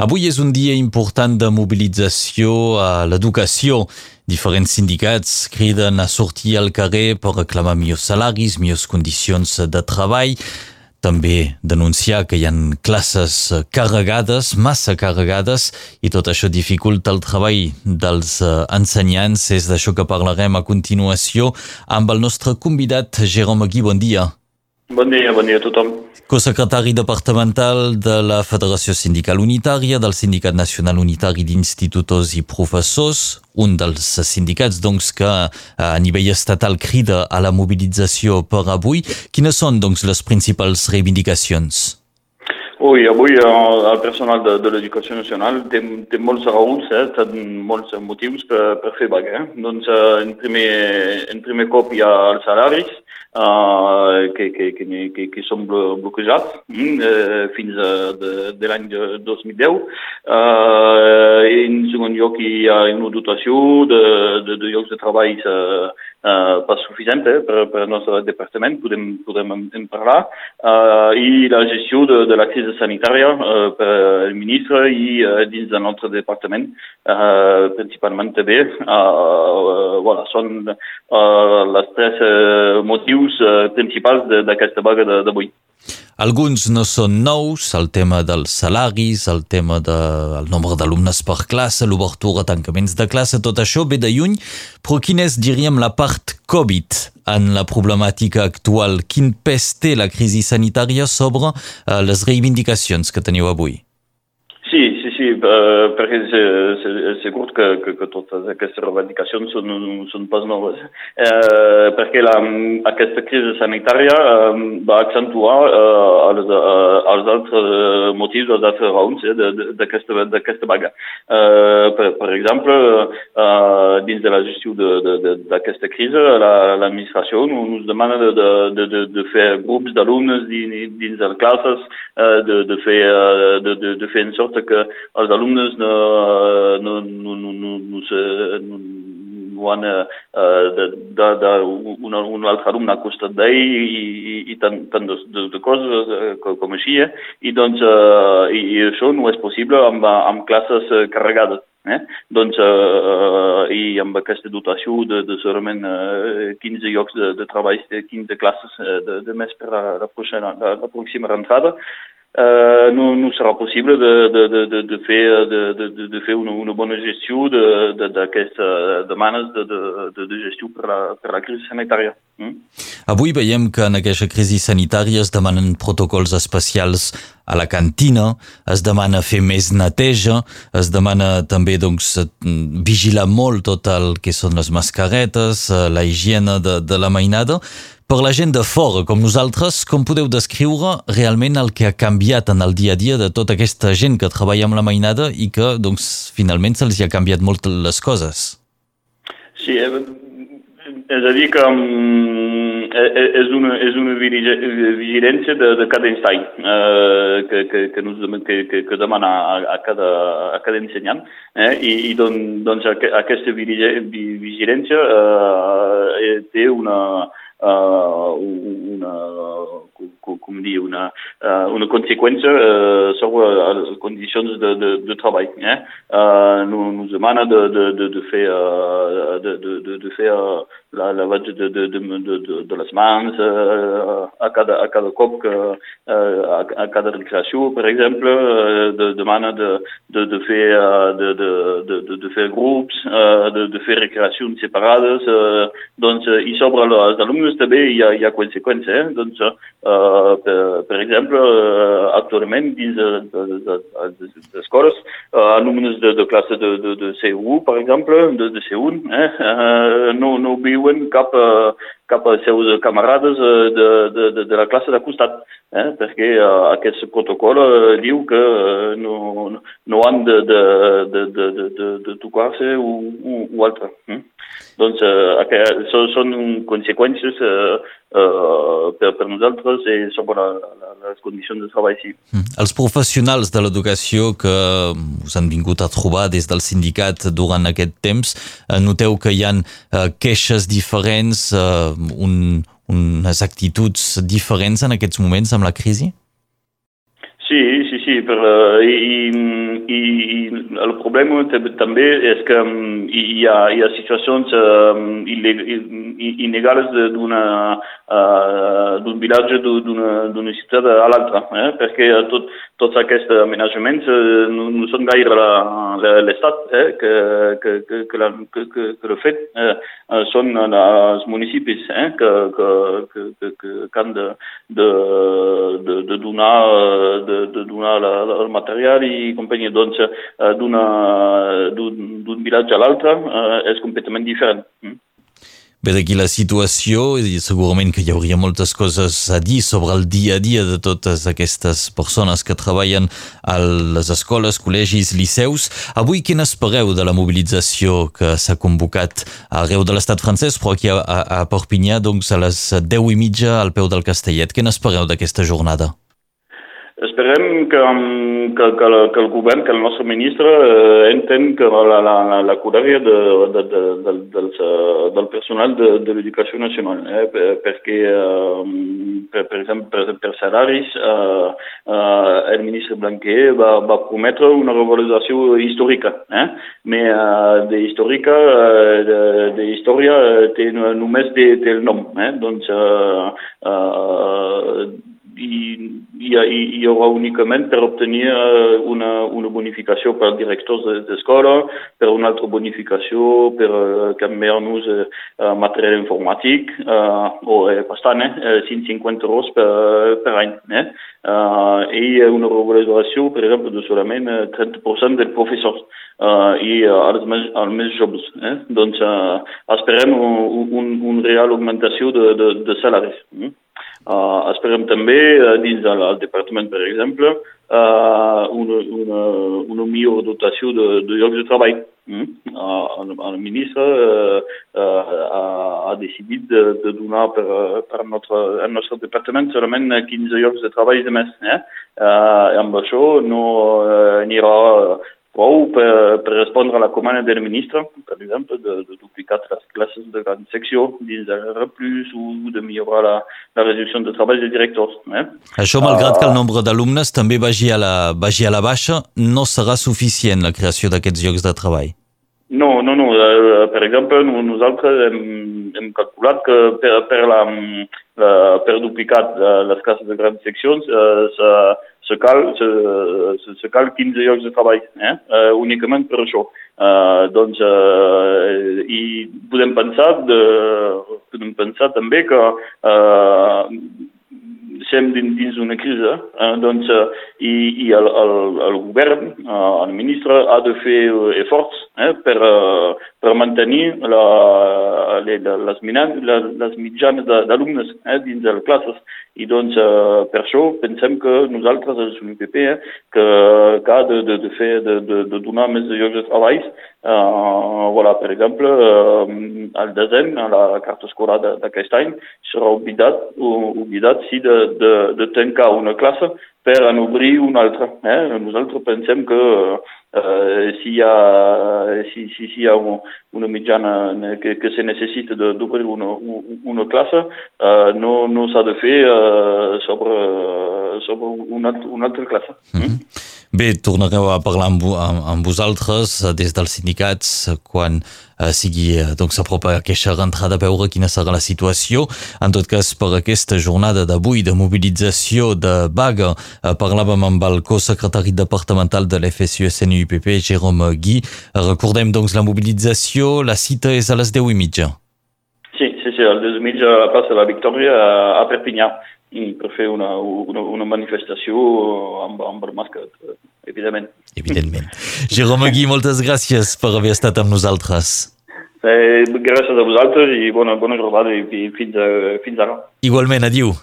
Avui és un dia important de mobilització a l'educació. Diferents sindicats criden a sortir al carrer per reclamar millors salaris, millors condicions de treball. També denunciar que hi ha classes carregades, massa carregades, i tot això dificulta el treball dels eh, ensenyants. És d'això que parlarem a continuació amb el nostre convidat, Jerome Gui. Bon dia. Bon dia, bon dia a tothom. Co-secretari departamental de la Federació Sindical Unitària, del Sindicat Nacional Unitari d'Institutors i Professors, un dels sindicats doncs, que a nivell estatal crida a la mobilització per avui. Quines són doncs, les principals reivindicacions? Ui, avui el personal de, de l'Educació Nacional té, té molts raons, eh? té molts motius per, per fer vaga. Eh? Doncs, en, primer, en primer cop hi ha els salaris, uh, que, que, que, que són fins de, de l'any 2010. Uh, en segon lloc, hi ha una dotació de, de, de llocs de treball uh, pas suficient eh, per, per al nostre departament, podem, podem en parlar, uh, i la gestió de, de la crisi sanitària uh, per el ministre i uh, dins del nostre departament, uh, principalment també. Uh, uh, voilà, són uh, les tres uh, motius uh, principals d'aquesta vaga d'avui. Alguns no són nous, el tema dels salaris, el tema del de, nombre d'alumnes per classe, l'obertura, tancaments de classe, tot això ve de lluny, però quina és, diríem, la part Covid en la problemàtica actual? Quin pes té la crisi sanitària sobre uh, les reivindicacions que teniu avui? Uh, perquè és segur que, que, que totes aquestes reivindicacions són, són pas noves. Uh, perquè la, aquesta crisi sanitària uh, va accentuar uh, els, uh, els altres motius, els altres raons eh, d'aquesta vaga. Uh, per, per exemple, uh, dins de la gestió d'aquesta crisi, l'administració la, ens demana de, de, de, de fer grups d'alumnes dins, dins de classes, uh, de, de, fer, uh, de, de, de fer en sorte que els alumnes no, no, no, no, no, no, se, no, no han de, de un, altre alumne al costat d'ell i, i, i tant, tant de, de, de coses uh, com així. Eh? I, doncs, uh, i, i això no és possible amb, amb classes carregades. Eh? Doncs, uh, i amb aquesta dotació de, de solament uh, 15 llocs de, de treball, 15 classes de, de més per la, la, pròxima, la, la pròxima rentrada, Uh, no, no serà possible de, de, de, de, fer, de, de, de fer una, una bona gestió d'aquestes de, de demanes de, de, de gestió per la, per la crisi sanitària. Mm? Avui veiem que en aquesta crisi sanitària es demanen protocols especials a la cantina, es demana fer més neteja, es demana també doncs, vigilar molt tot el que són les mascaretes, eh, la higiene de, de la mainada. Per la gent de fora, com nosaltres, com podeu descriure realment el que ha canviat en el dia a dia de tota aquesta gent que treballa amb la mainada i que, doncs, finalment se'ls ha canviat molt les coses? Sí, eh, és a dir que um, és una, és una vigilància de, de cada instant eh, que, que, que, nos, que, que, que demana a, a, cada, a cada ensenyant eh, i, i don, doncs aquesta vigilància eh, té una, una, com dir, una, uh, una conseqüència uh, sobre les condicions de, de, de treball. Eh? De, de, de, de, de fer uh, la lavatge de, de, de, de, de les mans uh, a, cada, a cada cop que uh, a, a cada recreació, per exemple, uh, de, demana de, de, de, fer, uh, de, de, de, de fer grups, uh, de, de fer recreacions separades, uh, doncs, i sobre els alumnes també hi ha, hi ha conseqüències. Eh? Doncs, uh, per, per exemple, uh, actualment dins de, de, de, de, de escoles, uh, alumnes de, de classe de, de, de C1, per exemple, de, de C1, eh? nu, nu, bi1 kap cap als seus camarades eh, de, de, de, de la classe de costat, eh? perquè uh, aquest protocol uh, diu que uh, no, no han de, de, de, de, de, de, tocar-se o, o, o altre. Eh? Doncs uh, són, són conseqüències uh, uh, per, per nosaltres i sobre la, la, les condicions de treball, sí. Mm. Els professionals de l'educació que us han vingut a trobar des del sindicat durant aquest temps, uh, noteu que hi ha queixes diferents, uh, un, unes actituds diferents en aquests moments amb la crisi? Sí, sí, sí, per, uh, i, i, i el problema també és que hi ha, hi ha situacions uh, il·legals uh, d'un vilatge d'una ciutat a l'altra, eh? perquè tot, tots aquests amenaçaments uh, no, no són gaire l'Estat eh? que, que, que, que, la, que, que, que el fet eh? són els municipis eh? que, que, que, que, que han de, de, de, de donar, de, de donar la, la, el material i companyia. Doncs d'un vilatge a l'altre eh, és completament diferent. Mm? Bé, d'aquí la situació, i segurament que hi hauria moltes coses a dir sobre el dia a dia de totes aquestes persones que treballen a les escoles, col·legis, liceus. Avui, quin espereu de la mobilització que s'ha convocat arreu de l'estat francès, però aquí a, a Perpinyà, doncs a les 10 i mitja al peu del Castellet. Què n'espereu d'aquesta jornada? Esperem que, que, que, que el govern, que el nostre ministre eh, entén que la, la, la curària de, de, de, de, del, del personal de, de l'educació nacional, eh, perquè, eh, per, per exemple, per, per salaris, eh, eh, el ministre Blanquer va, va prometre una revalorització històrica, eh? però eh, de històrica, eh, de, de història, té, només té, té el nom. Eh? Doncs, eh, eh, i, hi, hi haurà únicament per obtenir eh, una, una bonificació per directors d'escola, per una altra bonificació per uh, canviar-nos uh, material informàtic, uh, o uh, bastant, eh, 150 euros per, per any. Eh? Uh, I una revalorizació, per exemple, de solament 30% dels professors uh, i uh, els, més, els més joves. Eh? Doncs uh, esperem un, un, un real augmentació de, de, de salaris. Eh? Uh, esperem també, uh, dins del departament, per exemple, uh, una, una, una millor dotació de, de llocs de treball. Mm? Uh, el, el ministre uh, uh, ha decidit de, de donar per, per notre, el nostre departament solament 15 llocs de treball de més. Eh? Uh, amb això no uh, anirà prou per, per respondre a la comanda del ministre, per exemple, de, de duplicar les classes de gran secció dins de R+, o de millorar la, la reducció de treball dels directors. Eh? Això, malgrat uh, que el nombre d'alumnes també vagi a, la, vagi a la baixa, no serà suficient la creació d'aquests llocs de treball? No, no, no. Uh, per exemple, nosaltres hem, hem calculat que per, per, la, per duplicar les classes de grans seccions uh, se cal, se, se cal 15 llocs de treball, eh? uh, únicament per això. Uh, doncs, uh, i podem pensar, de, podem pensar també que uh, estem dins d'una crisi, eh? doncs, uh, i, i el, el, el govern, uh, el ministre, ha de fer esforç eh? per, uh, per mantenir la, les, les, les mitjanes d'alumnes eh? dins de les classes. I doncs, uh, per això pensem que nosaltres, els UNIPP, eh, que, que ha de, de, de, fer, de, de, de donar més llocs de treball, uh, voilà, per exemple, uh, al desè, a la carta escolar d'aquest any, serà oblidat, oblidat sí, de, de, de tancar una classe per en obrir una altra. Eh? Nosaltres pensem que Uh, si hi ha, si, si, si hi ha un, una mitjana que, que se necessita d'obrir una, una classe, uh, no, no s'ha de fer uh, sobre, sobre una, una altra classe. Mm -hmm. Bé, tornareu a parlar amb, amb, amb vosaltres des dels sindicats quan eh, sigui eh, doncs, s'apropa aquesta rentrada a veure quina serà la situació. En tot cas, per aquesta jornada d'avui de mobilització de vaga, eh, parlàvem amb el co-secretari departamental de l'FSUSNUIPP, Jérôme Gui. Recordem doncs la mobilització, la cita és a les 10 i mitja. Sí, sí, sí, a les 10 i mitja a la plaça de la Victòria a Perpinyà i per fer una, una, una manifestació amb, amb el mascat, evidentment. Evidentment. Jerome Gui, moltes gràcies per haver estat amb nosaltres. Eh, gràcies a vosaltres i bona, bona jornada i fins, a, fins ara. Igualment, adiu.